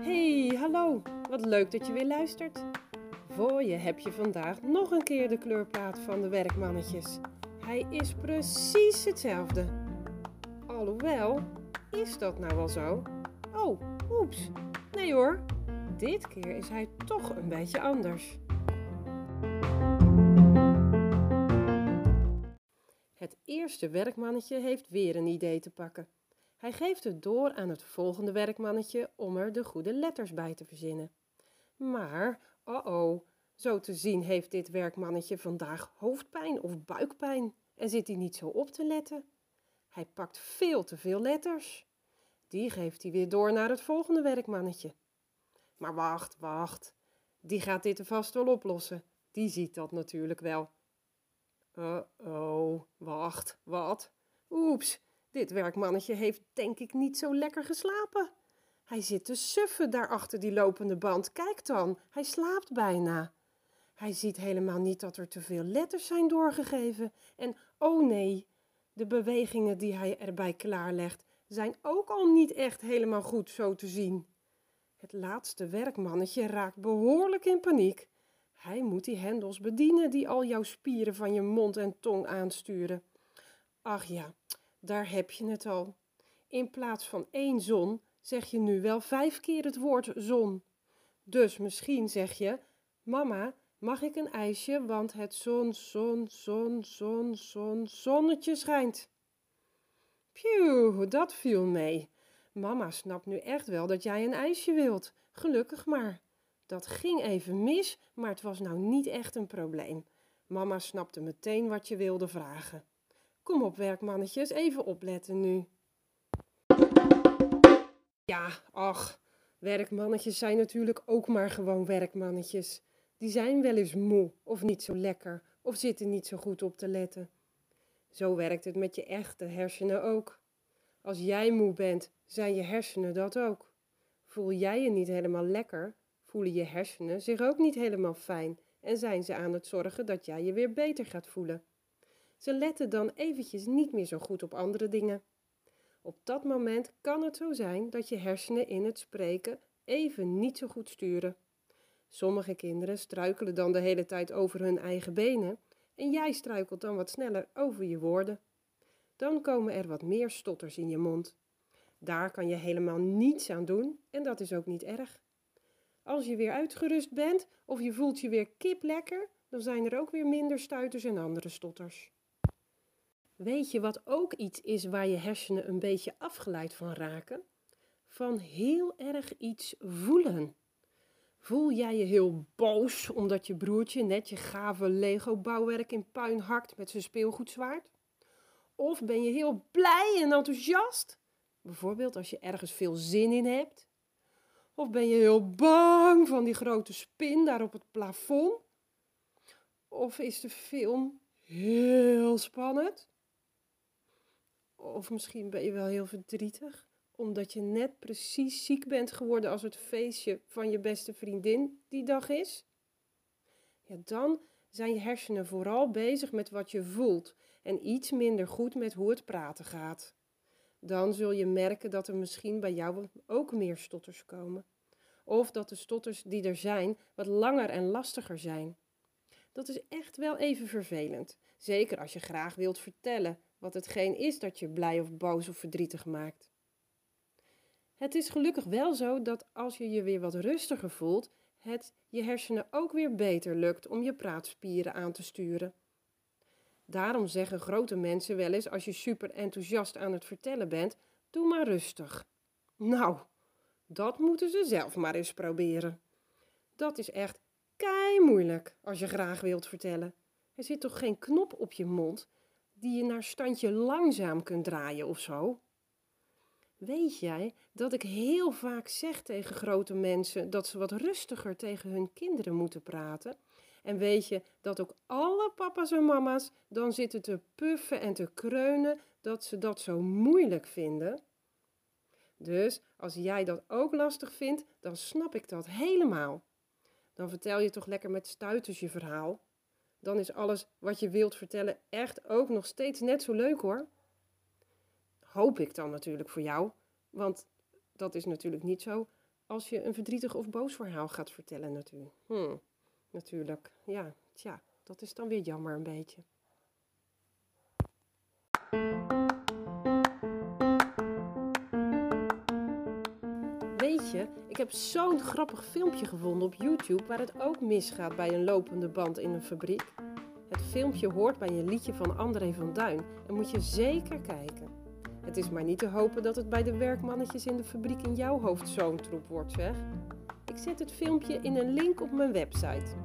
Hey, hallo. Wat leuk dat je weer luistert. Voor je heb je vandaag nog een keer de kleurplaat van de werkmannetjes. Hij is precies hetzelfde. Alhoewel, is dat nou wel zo? Oh, oeps. Nee hoor, dit keer is hij toch een beetje anders. Het eerste werkmannetje heeft weer een idee te pakken. Hij geeft het door aan het volgende werkmannetje om er de goede letters bij te verzinnen. Maar, oh oh, zo te zien heeft dit werkmannetje vandaag hoofdpijn of buikpijn en zit hij niet zo op te letten. Hij pakt veel te veel letters. Die geeft hij weer door naar het volgende werkmannetje. Maar wacht, wacht. Die gaat dit er vast wel oplossen. Die ziet dat natuurlijk wel. Oh, wacht, wat? Oeps, dit werkmannetje heeft denk ik niet zo lekker geslapen. Hij zit te suffen daar achter die lopende band. Kijk dan, hij slaapt bijna. Hij ziet helemaal niet dat er te veel letters zijn doorgegeven. En oh nee, de bewegingen die hij erbij klaarlegt zijn ook al niet echt helemaal goed zo te zien. Het laatste werkmannetje raakt behoorlijk in paniek. Hij moet die hendels bedienen die al jouw spieren van je mond en tong aansturen. Ach ja, daar heb je het al. In plaats van één zon zeg je nu wel vijf keer het woord zon. Dus misschien zeg je: Mama, mag ik een ijsje, want het zon, zon, zon, zon, zon, zonnetje schijnt. Phew, dat viel mee. Mama snapt nu echt wel dat jij een ijsje wilt. Gelukkig maar. Dat ging even mis, maar het was nou niet echt een probleem. Mama snapte meteen wat je wilde vragen. Kom op, werkmannetjes, even opletten nu. Ja, ach, werkmannetjes zijn natuurlijk ook maar gewoon werkmannetjes. Die zijn wel eens moe of niet zo lekker of zitten niet zo goed op te letten. Zo werkt het met je echte hersenen ook. Als jij moe bent, zijn je hersenen dat ook. Voel jij je niet helemaal lekker, voelen je hersenen zich ook niet helemaal fijn en zijn ze aan het zorgen dat jij je weer beter gaat voelen. Ze letten dan eventjes niet meer zo goed op andere dingen. Op dat moment kan het zo zijn dat je hersenen in het spreken even niet zo goed sturen. Sommige kinderen struikelen dan de hele tijd over hun eigen benen en jij struikelt dan wat sneller over je woorden. Dan komen er wat meer stotters in je mond. Daar kan je helemaal niets aan doen en dat is ook niet erg. Als je weer uitgerust bent of je voelt je weer kip lekker, dan zijn er ook weer minder stuiters en andere stotters. Weet je wat ook iets is waar je hersenen een beetje afgeleid van raken? Van heel erg iets voelen. Voel jij je heel boos omdat je broertje net je gave Lego-bouwwerk in puin hakt met zijn speelgoedzwaard? Of ben je heel blij en enthousiast? Bijvoorbeeld als je ergens veel zin in hebt. Of ben je heel bang van die grote spin daar op het plafond? Of is de film heel spannend? Of misschien ben je wel heel verdrietig, omdat je net precies ziek bent geworden als het feestje van je beste vriendin die dag is? Ja, dan zijn je hersenen vooral bezig met wat je voelt en iets minder goed met hoe het praten gaat. Dan zul je merken dat er misschien bij jou ook meer stotters komen. Of dat de stotters die er zijn wat langer en lastiger zijn. Dat is echt wel even vervelend. Zeker als je graag wilt vertellen wat hetgeen is dat je blij of boos of verdrietig maakt. Het is gelukkig wel zo dat als je je weer wat rustiger voelt, het je hersenen ook weer beter lukt om je praatspieren aan te sturen. Daarom zeggen grote mensen wel eens als je super enthousiast aan het vertellen bent, doe maar rustig. Nou, dat moeten ze zelf maar eens proberen. Dat is echt kei moeilijk als je graag wilt vertellen. Er zit toch geen knop op je mond die je naar standje langzaam kunt draaien of zo? Weet jij dat ik heel vaak zeg tegen grote mensen dat ze wat rustiger tegen hun kinderen moeten praten? En weet je dat ook alle papa's en mama's dan zitten te puffen en te kreunen dat ze dat zo moeilijk vinden? Dus als jij dat ook lastig vindt, dan snap ik dat helemaal. Dan vertel je toch lekker met stuiters je verhaal. Dan is alles wat je wilt vertellen echt ook nog steeds net zo leuk hoor. Hoop ik dan natuurlijk voor jou, want dat is natuurlijk niet zo als je een verdrietig of boos verhaal gaat vertellen natuurlijk. Hm, natuurlijk, ja, tja, dat is dan weer jammer een beetje. Weet je, ik heb zo'n grappig filmpje gevonden op YouTube waar het ook misgaat bij een lopende band in een fabriek. Het filmpje hoort bij een liedje van André van Duin en moet je zeker kijken. Het is maar niet te hopen dat het bij de werkmannetjes in de fabriek in jouw hoofd zo'n troep wordt, zeg. Ik zet het filmpje in een link op mijn website.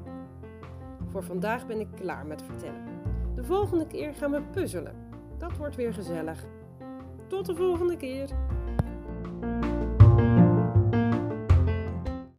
Voor vandaag ben ik klaar met vertellen. De volgende keer gaan we puzzelen. Dat wordt weer gezellig. Tot de volgende keer.